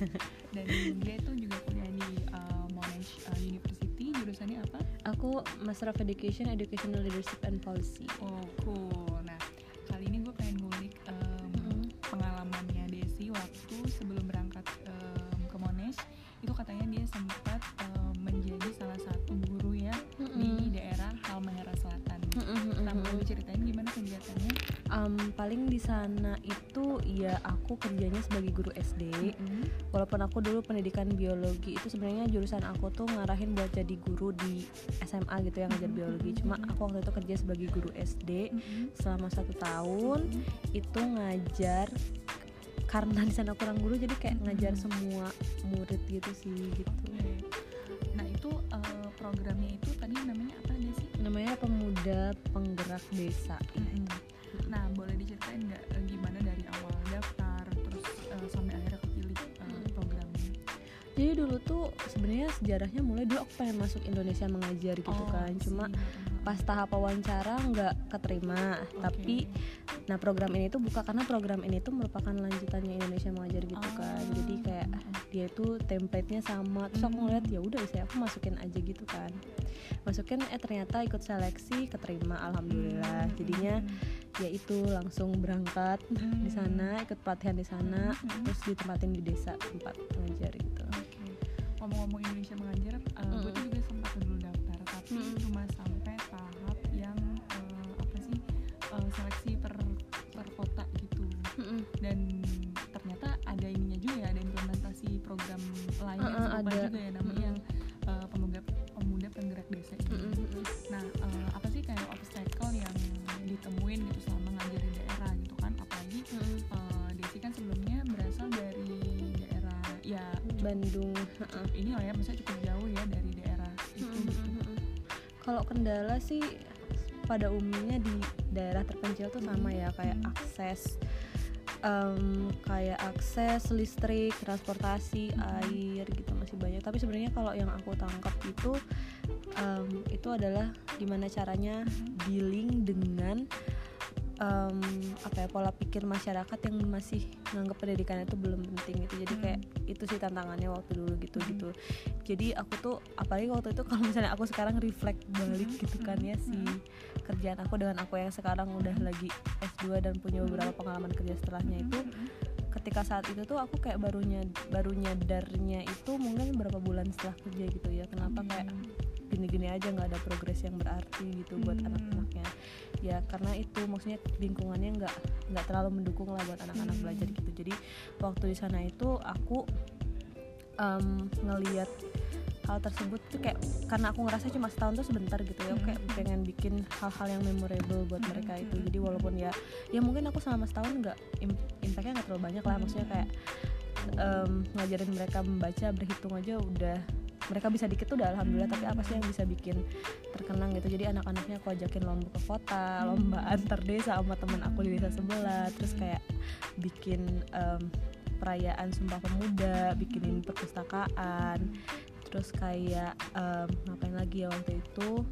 dan dia tuh juga kuliah di uh, Monash uh, University. Jurusannya apa? Aku Master of Education, Educational Leadership and Policy. oh cool. Nah kali ini gue pengen ngulik um, Mm-mm. pengalamannya Desi waktu sebelum berangkat um, ke Monash. Itu katanya dia sempat um, menjadi salah satu guru ya di daerah Halmahera Selatan. Nah boleh diceritain gimana kegiatannya? Um, paling di sana itu ya aku kerjanya sebagai guru SD. Mm-mm. Walaupun aku dulu pendidikan biologi itu sebenarnya jurusan aku tuh ngarahin buat jadi guru di SMA gitu yang ngajar biologi. Cuma aku waktu itu kerja sebagai guru SD Mm-mm. selama satu tahun itu ngajar karena di sana kurang guru jadi kayak ngajar Mm. semua murid gitu sih gitu. Oke. Nah itu eh, programnya itu tadi namanya apa sih? Namanya pemuda penggerak desa. Nah boleh tuh sebenarnya sejarahnya mulai dulu aku pengen masuk Indonesia mengajar gitu Oh, kan. Cuma see. pas tahap wawancara nggak keterima. Oke. Tapi nah program ini tuh buka karena program ini tuh merupakan lanjutannya Indonesia mengajar gitu kan. Ah. Jadi kayak dia itu template-nya sama. Terus aku Hmm. ngeliat ya udah saya aku masukin aja gitu kan. Masukin eh ternyata ikut seleksi keterima alhamdulillah. Hmm. Jadinya ya itu langsung berangkat Hmm. di sana ikut pelatihan di sana Hmm. terus ditempatin di desa tempat mengajar gitu. Ngomong-ngomong Indonesia mengajar, eh, gue Mm-mm. tuh juga sempat dulu daftar, tapi Mm-mm. cuma sampai tahap yang eh, apa sih eh, seleksi per per kota gitu. dan ternyata ada ininya juga ya ada implementasi program lain Uh-uh, serupa ada. juga ya namanya Mm-mm. yang uh, pemuda pemuda penggerak desa ini. Nah uh, apa sih kayak obstacle yang ditemuin gitu selama ngajar di daerah gitu kan apalagi uh, Desi kan sebelumnya berasal dari daerah ya Bandung. Cukup ini lah ya maksudnya cukup jauh ya dari daerah itu. Kalau kendala sih pada umumnya di daerah terpencil tuh sama ya kayak akses em, kayak akses listrik, transportasi, air gitu masih banyak. Tapi sebenarnya kalau yang aku tangkap itu em, itu adalah gimana caranya dealing dengan em, apa ya pola pikir masyarakat yang masih menganggap pendidikan itu belum penting gitu. Jadi Hmm. kayak itu sih tantangannya waktu dulu gitu gitu. Jadi aku tuh apalagi waktu itu kalau misalnya aku sekarang reflect balik Mhm, gitu kan ya mhm, si kerjaan aku dengan aku yang sekarang udah lagi S2 dan punya beberapa pengalaman kerja setelahnya itu ketika saat itu tuh aku kayak barunya baru nyadarnya itu mungkin beberapa bulan setelah kerja gitu ya. Kenapa kayak gini-gini aja nggak ada progres yang berarti gitu buat Hmm. anak-anaknya ya karena itu maksudnya lingkungannya nggak nggak terlalu mendukung lah buat anak-anak Hmm. belajar gitu jadi waktu di sana itu aku em, ngeliat hal tersebut tuh kayak karena aku ngerasa cuma setahun tuh sebentar gitu ya kayak Hmm. pengen bikin hal-hal yang memorable buat Hmm, mereka itu hmm, jadi walaupun ya ya mungkin aku selama setahun nggak im- impactnya nggak terlalu banyak lah maksudnya kayak em, ngajarin mereka membaca berhitung aja udah mereka bisa dikit tuh udah alhamdulillah tapi apa sih yang bisa bikin terkenang gitu? Jadi anak-anaknya aku ajakin lomba ke kota lomba antar desa sama temen aku di desa sebelah. Terus kayak bikin em, perayaan sumpah pemuda bikinin perpustakaan terus kayak em, ngapain lagi ya waktu itu?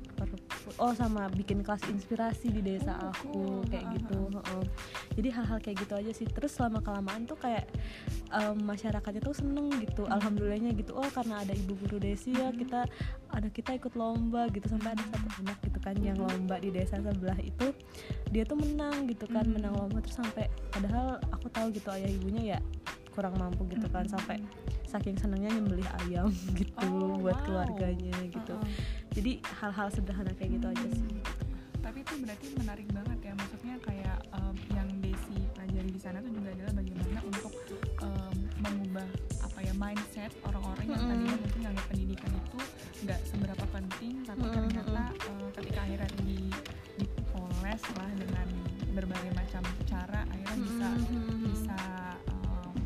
Oh sama bikin kelas inspirasi di desa Oh, aku cool. kayak gitu heeh. jadi hal-hal kayak gitu aja sih. Terus selama kelamaan tuh kayak em, masyarakatnya tuh seneng gitu. Alhamdulillahnya gitu oh karena ada ibu guru desi ya Hmm. kita anak kita ikut lomba gitu. Sampai ada satu anak gitu kan yang lomba di desa sebelah itu dia tuh menang gitu kan Hmm. menang lomba. Terus sampai padahal aku tahu gitu ayah ibunya ya kurang mampu gitu kan Hmm. sampai saking senengnya nyembelih ayam gitu Oh, buat wow. keluarganya gitu Uh-uh. jadi hal-hal sederhana kayak gitu aja sih tapi itu berarti menarik banget ya maksudnya kayak em, yang Desi pelajari di sana tuh juga adalah bagaimana untuk em, mengubah apa ya mindset orang-orang yang Mm-mm. tadinya mungkin nganggap pendidikan itu nggak seberapa penting tapi Mm-mm, ternyata eh, ketika akhirnya di dipoles lah dengan berbagai macam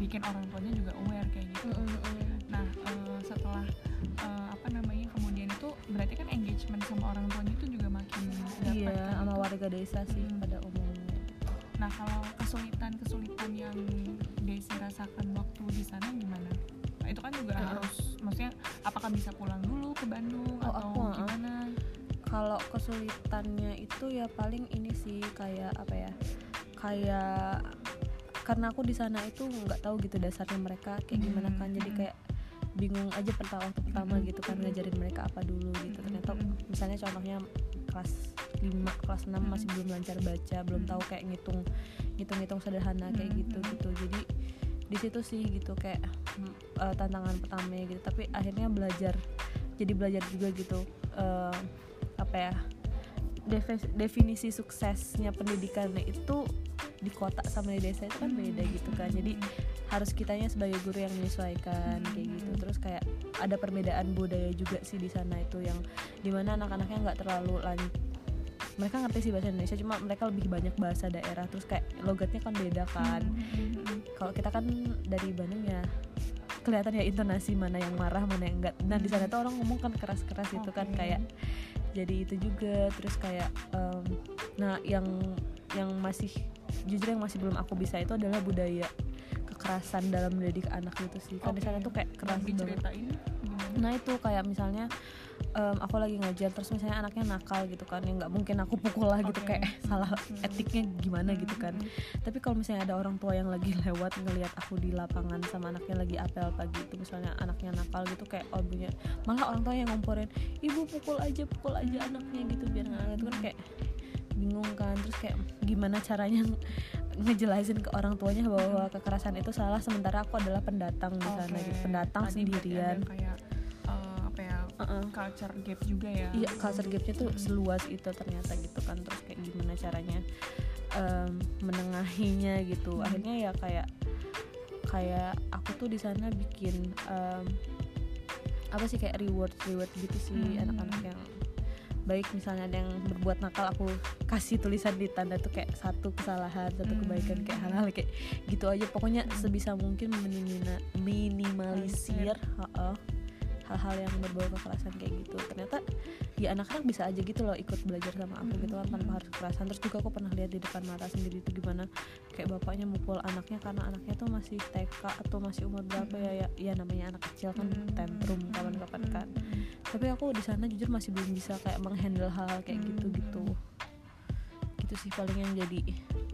bikin orang tuanya juga aware kayak gitu Nah, eh, setelah eh, apa namanya kemudian itu berarti kan engagement sama orang tuanya itu juga makin dapat iya kan? sama warga desa sih Mm. pada umumnya Nah, kalau kesulitan-kesulitan yang Desi rasakan waktu di sana gimana? Nah, itu kan juga Uh-uh. harus maksudnya apakah bisa pulang dulu ke Bandung Oh, atau aku, gimana? kalau kesulitannya itu ya paling ini sih kayak apa ya kayak karena aku di sana itu nggak tahu gitu dasarnya mereka kayak gimana kan. Jadi kayak bingung aja pertama waktu pertama gitu kan ngajarin mereka apa dulu gitu. Ternyata misalnya contohnya kelas 5 kelas 6 masih belum lancar baca belum tahu kayak ngitung ngitung ngitung sederhana kayak gitu gitu. Jadi di situ sih gitu kayak uh, tantangan pertama gitu. Tapi akhirnya belajar jadi belajar juga gitu uh, apa ya definisi suksesnya pendidikan itu di kota sama di desa itu kan beda gitu kan. Jadi harus kitanya sebagai guru yang menyesuaikan kayak gitu. Terus kayak ada perbedaan budaya juga sih di sana itu yang di mana anak-anaknya nggak terlalu lanjut mereka ngerti sih bahasa Indonesia cuma mereka lebih banyak bahasa daerah. Terus kayak logatnya kan beda kan. Kalau kita kan dari Bandung ya kelihatan ya intonasi mana yang marah mana yang enggak nah di sana tuh orang ngomong kan keras-keras itu kan kayak jadi itu juga. Terus kayak um, nah yang yang masih jujur yang masih belum aku bisa itu adalah budaya kekerasan dalam mendidik anak gitu sih. Kan okay. di sana tuh kayak keras banget nah itu kayak misalnya um, aku lagi ngajar terus misalnya anaknya nakal gitu kan ya nggak mungkin aku pukul lah gitu okay. kayak salah etiknya gimana gitu kan. Tapi kalau misalnya ada orang tua yang lagi lewat ngelihat aku di lapangan sama anaknya lagi apel pagi itu misalnya anaknya nakal gitu kayak punya malah orang tua yang ngomporin ibu pukul aja pukul aja anaknya gitu biar nggak itu kan kayak bingung kan. Terus kayak gimana caranya ngejelasin ke orang tuanya bahwa kekerasan itu salah sementara aku adalah pendatang di sana okay. gitu pendatang Tadi sendirian. kayak uh-uh. culture gap juga ya iya culture gapnya tuh seluas itu ternyata gitu kan terus kayak gimana caranya um, menengahinya gitu hmm. akhirnya ya kayak kayak aku tuh di sana bikin um, apa sih kayak reward reward gitu sih hmm. anak-anak yang baik misalnya ada yang berbuat nakal aku kasih tulisan di tanda tuh kayak satu kesalahan satu hmm. kebaikan kayak hal-hal kayak gitu aja pokoknya sebisa mungkin minimalisir uh, hal-hal yang berbau kekerasan kayak gitu. Ternyata ya anak-anak bisa aja gitu loh ikut belajar sama aku gitu kan tanpa harus kekerasan. Terus juga aku pernah lihat di depan mata sendiri itu gimana kayak bapaknya mukul anaknya karena anaknya tuh masih TK atau masih umur berapa ya ya, ya namanya anak kecil kan tantrum kapan-kapan kan. Tapi aku di sana jujur masih belum bisa kayak menghandle hal-hal kayak gitu gitu gitu sih paling yang jadi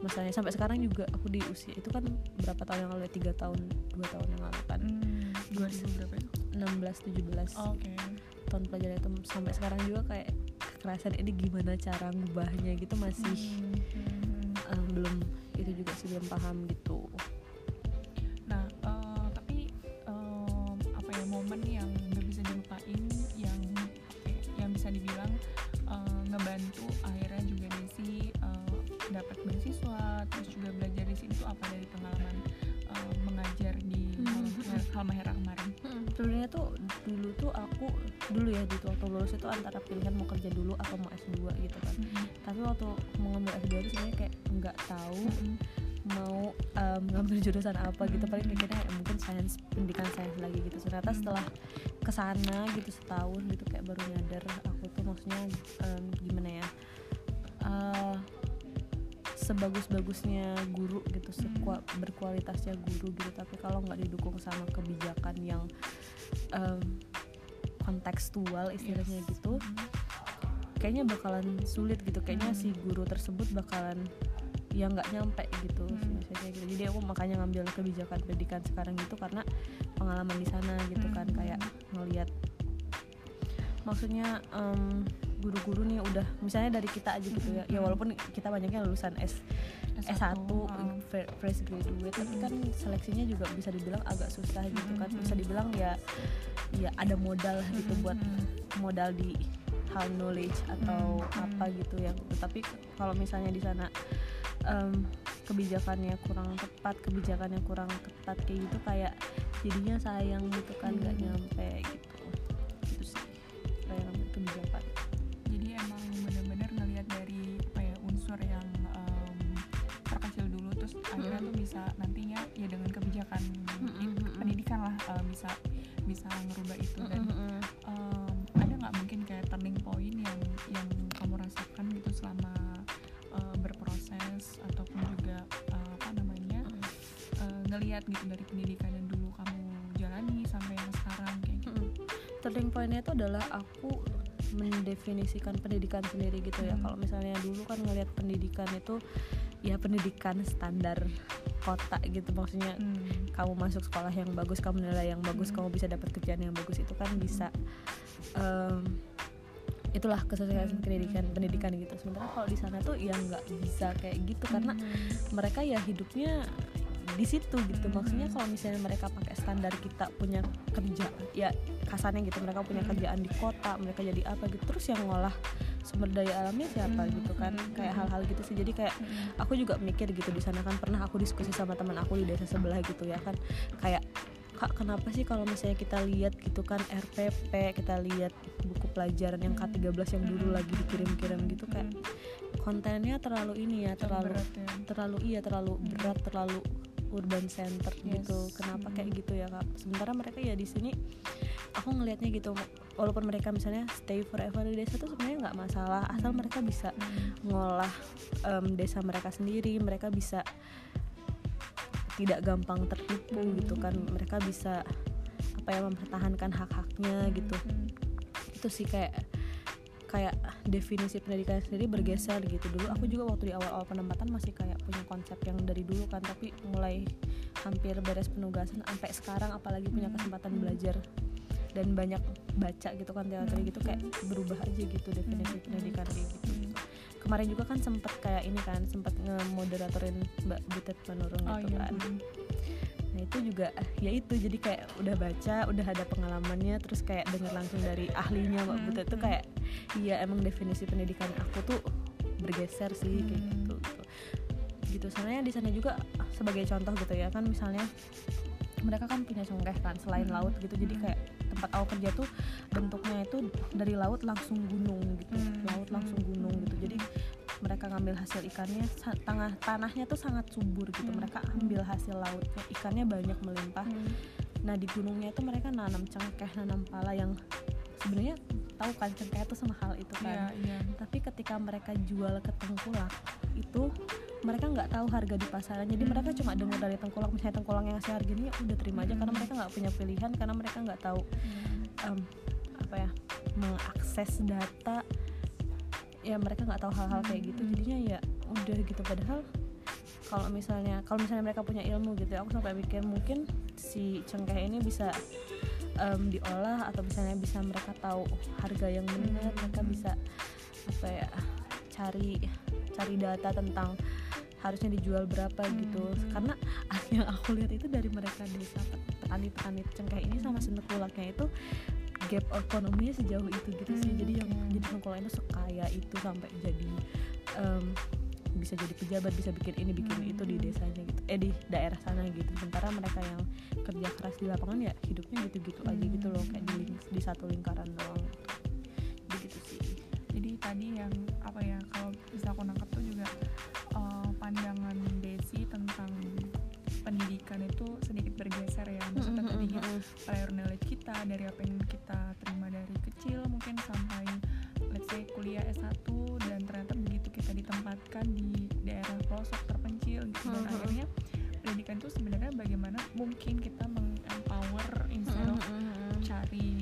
masalahnya sampai sekarang juga aku di usia itu kan berapa tahun yang lalu ya? Tiga tahun dua tahun yang lalu kan. Dua ribu berapa itu? 16 17 oh, okay. tahun pelajaran itu sampai sekarang juga kayak kekerasan ini gimana cara ngubahnya gitu masih hmm. um, belum itu juga sih belum paham gitu dulu ya gitu. Waktu lulus itu antara pilihan mau kerja dulu atau mau S2 gitu kan. Mm -hmm. tapi waktu mau ngambil S2 itu sebenarnya kayak nggak tahu mm -hmm. mau um, ngambil jurusan apa gitu. Paling mikirnya ya, mungkin sains pendidikan sains lagi gitu. Ternyata setelah ke sana gitu setahun gitu kayak baru nyadar aku tuh maksudnya um, gimana ya uh, sebagus-bagusnya guru gitu sekuat berkualitasnya guru gitu. Tapi kalau nggak didukung sama kebijakan yang um, kontekstual istilahnya yes. gitu. Kayaknya bakalan sulit gitu. Kayaknya si guru tersebut bakalan ya nggak nyampe gitu hmm. gitu. Jadi aku makanya ngambil kebijakan pendidikan sekarang itu karena pengalaman di sana gitu kan kayak ngelihat maksudnya um, guru-guru nih udah misalnya dari kita aja gitu ya. Ya walaupun kita banyaknya lulusan S S1, S1 fresh graduate tapi kan seleksinya juga bisa dibilang agak susah gitu kan. Bisa dibilang ya ya ada modal gitu buat modal di hal knowledge atau apa gitu yang tapi kalau misalnya di sana um, kebijakannya kurang tepat kebijakannya kurang ketat kayak gitu kayak jadinya sayang gitu kan nggak nyampe gitu bisa nantinya ya dengan kebijakan pendidikan lah uh, bisa bisa ngerubah itu dan um, ada nggak mungkin kayak turning point yang yang kamu rasakan gitu selama uh, berproses ataupun juga uh, apa namanya uh, ngelihat gitu dari pendidikan yang dulu kamu jalani sampai yang sekarang kayak gitu? Turning pointnya itu adalah aku mendefinisikan pendidikan sendiri gitu ya. Hmm. Kalau misalnya dulu kan ngelihat pendidikan itu ya pendidikan standar kota gitu maksudnya Hmm. kamu masuk sekolah yang bagus, kamu nilai yang bagus, Hmm. kamu bisa dapat kerjaan yang bagus itu kan bisa em, itulah kesuksesan Hmm. pendidikan pendidikan gitu. Sementara kalau di sana tuh ya nggak bisa kayak gitu karena Hmm. mereka ya hidupnya di situ gitu Hmm. maksudnya kalau misalnya mereka pakai standar kita punya kerja ya kasarnya gitu mereka punya Hmm. kerjaan di kota mereka jadi apa gitu terus yang ngolah sumber daya alamnya siapa Hmm. gitu kan Hmm. kayak hal-hal gitu sih jadi kayak Hmm. aku juga mikir gitu di sana kan pernah aku diskusi sama teman aku di desa sebelah gitu ya kan kayak kak kenapa sih kalau misalnya kita lihat gitu kan RPP kita lihat buku pelajaran yang K13 yang dulu Hmm. lagi dikirim-kirim gitu kayak kontennya terlalu ini ya terlalu berat ya. terlalu iya terlalu Hmm. berat terlalu urban center Yes. gitu kenapa Hmm. kayak gitu ya kak sementara mereka ya di sini aku ngelihatnya gitu walaupun mereka misalnya stay forever di desa tuh sebenarnya nggak masalah asal Hmm. mereka bisa Hmm. ngolah em, desa mereka sendiri mereka bisa tidak gampang tertipu Hmm. gitu kan mereka bisa apa ya mempertahankan hak-haknya gitu Hmm. itu sih kayak kayak definisi pendidikan sendiri bergeser gitu dulu aku juga waktu di awal-awal penempatan masih kayak punya konsep yang dari dulu kan tapi mulai hampir beres penugasan sampai sekarang apalagi punya kesempatan belajar dan banyak baca gitu kan teori gitu kayak berubah aja gitu definisi pendidikan kayak gitu kemarin juga kan sempet kayak ini kan sempet ngemoderatorin Mbak Butet Manurung Oh gitu iya. kan nah itu juga ya itu jadi kayak udah baca udah ada pengalamannya terus kayak denger langsung dari ahlinya Mbak Hmm, Butet tuh hmm. kayak iya emang definisi pendidikan aku tuh bergeser sih kayak Hmm. gitu gitu gitu sebenarnya di sana juga sebagai contoh gitu ya kan misalnya mereka kan punya congkeh kan selain Hmm. laut gitu jadi Hmm. kayak tempat aku kerja tuh bentuknya itu dari laut langsung gunung gitu Hmm. laut langsung gunung gitu jadi mereka ngambil hasil ikannya tengah tanahnya tuh sangat subur gitu Hmm. mereka ambil hasil lautnya ikannya banyak melimpah Hmm. nah di gunungnya itu mereka nanam cengkeh nanam pala yang sebenarnya tahu kan cengkeh itu semahal itu Iya, kan iya. tapi ketika mereka jual ke tengkulak itu mereka nggak tahu harga di pasaran jadi Hmm. mereka cuma dengar dari tengkulak misalnya tengkulak yang ngasih harga ini ya udah terima aja karena Hmm. mereka nggak punya pilihan karena mereka nggak tahu Hmm. em, apa ya mengakses data ya mereka nggak tahu hal-hal kayak gitu Hmm. jadinya ya udah gitu padahal kalau misalnya kalau misalnya mereka punya ilmu gitu ya, aku sampai mikir mungkin si cengkeh ini bisa em, diolah atau misalnya bisa mereka tahu harga yang benar Hmm. mereka bisa apa ya cari cari data tentang harusnya dijual berapa gitu Hmm. karena yang aku lihat itu dari mereka desa petani-petani cengkeh ini sama senekulaknya itu gap ekonominya sejauh itu gitu sih Hmm, jadi yang jadi senekulak itu sekaya itu sampai jadi em, bisa jadi pejabat bisa bikin ini bikin Hmm. itu di desanya gitu. Eh di daerah sana gitu. Sementara mereka yang kerja keras di lapangan ya hidupnya gitu-gitu aja gitu loh kayak di, di satu lingkaran doang. Gitu. jadi gitu sih. Jadi tadi yang apa ya kalau bisa aku nangkap tuh juga eh, pandangan Desi tentang pendidikan itu sedikit bergeser ya. Maksudnya tadinya prior knowledge kita dari apa yang kita terima dari kecil mungkin sampai let's say kuliah S1 ditempatkan di daerah pelosok terpencil gitu. Dan Mhm. akhirnya pendidikan itu sebenarnya bagaimana mungkin kita mengempower instead of cari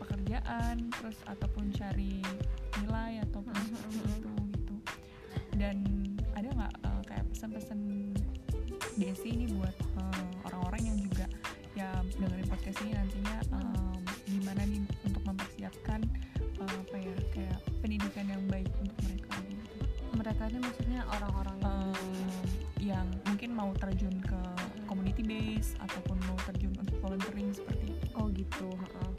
pekerjaan terus ataupun cari nilai ataupun Mhm, seperti itu gitu dan ada nggak uh, kayak pesan-pesan Desi ini buat uh, orang-orang yang juga ya dengerin podcast ini nantinya um, gimana nih untuk mempersiapkan uh, apa ya kayak pendidikan yang baik untuk mereka mereka ini maksudnya orang-orang yang um, yang mungkin mau terjun ke community base ataupun mau terjun untuk volunteering seperti itu Oh gitu. heeh.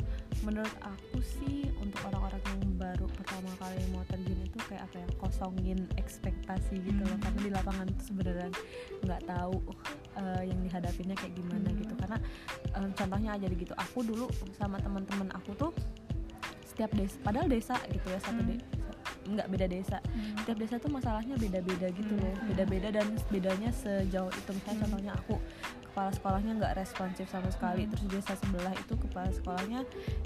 Menurut aku sih untuk orang-orang yang baru pertama kali mau terjun itu kayak apa ya kosongin ekspektasi gitu loh Hmm. karena di lapangan itu sebenarnya nggak tahu eh, yang dihadapinya kayak gimana Hmm. gitu karena em, contohnya aja gitu aku dulu sama teman-teman aku tuh setiap desa padahal desa gitu ya satu Hmm. desa nggak beda desa setiap desa tuh masalahnya beda-beda gitu Hmm. loh beda-beda dan bedanya sejauh itu misalnya Hmm. contohnya aku kepala sekolahnya nggak responsif sama sekali Hmm. terus desa sebelah itu kepala sekolahnya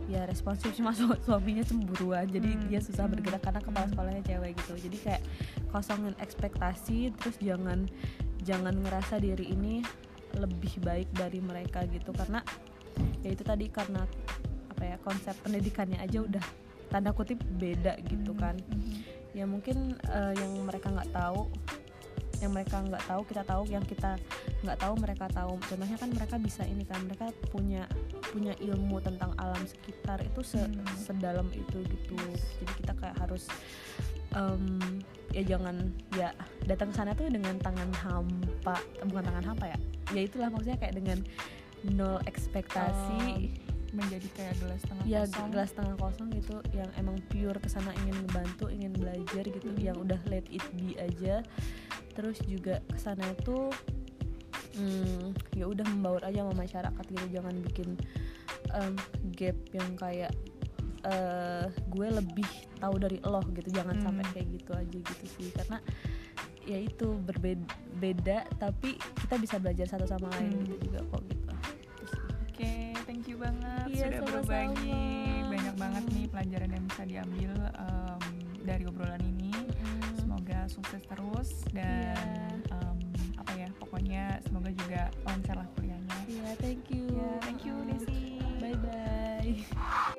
ya responsif cuma su- suaminya cemburuan jadi Hmm. dia susah Hmm. bergerak karena kepala Hmm. sekolahnya cewek gitu jadi kayak kosongin ekspektasi terus jangan jangan ngerasa diri ini lebih baik dari mereka gitu karena ya itu tadi karena apa ya konsep pendidikannya aja udah tanda kutip beda gitu kan. Ya mungkin uh, yang mereka nggak tahu yang mereka nggak tahu kita tahu yang kita nggak tahu mereka tahu. Contohnya kan mereka bisa ini kan mereka punya punya ilmu tentang alam sekitar itu se hmm. sedalam itu gitu. Jadi kita kayak harus um, ya jangan ya datang ke sana tuh dengan tangan hampa bukan tangan hampa ya. Ya itulah maksudnya kayak dengan nol ekspektasi. Um menjadi kayak gelas tengah ya, kosong gelas tengah kosong gitu yang emang pure ke sana ingin ngebantu ingin belajar gitu hmm. yang udah let it be aja terus juga ke sana itu hmm, ya udah membaur aja sama masyarakat gitu jangan bikin um, gap yang kayak uh, gue lebih tahu dari lo gitu jangan hmm. sampai kayak gitu aja gitu sih karena ya itu berbeda tapi kita bisa belajar satu sama lain hmm. gitu juga kok gitu thank you banget. Iya, sudah berbagi. Banyak banget nih pelajaran yang bisa diambil um, dari obrolan ini. Mm. semoga sukses terus dan iya. yeah. um, apa ya pokoknya semoga juga lancar lah kuliahnya. Iya yeah, thank you. Yeah, thank you Desi. Bye bye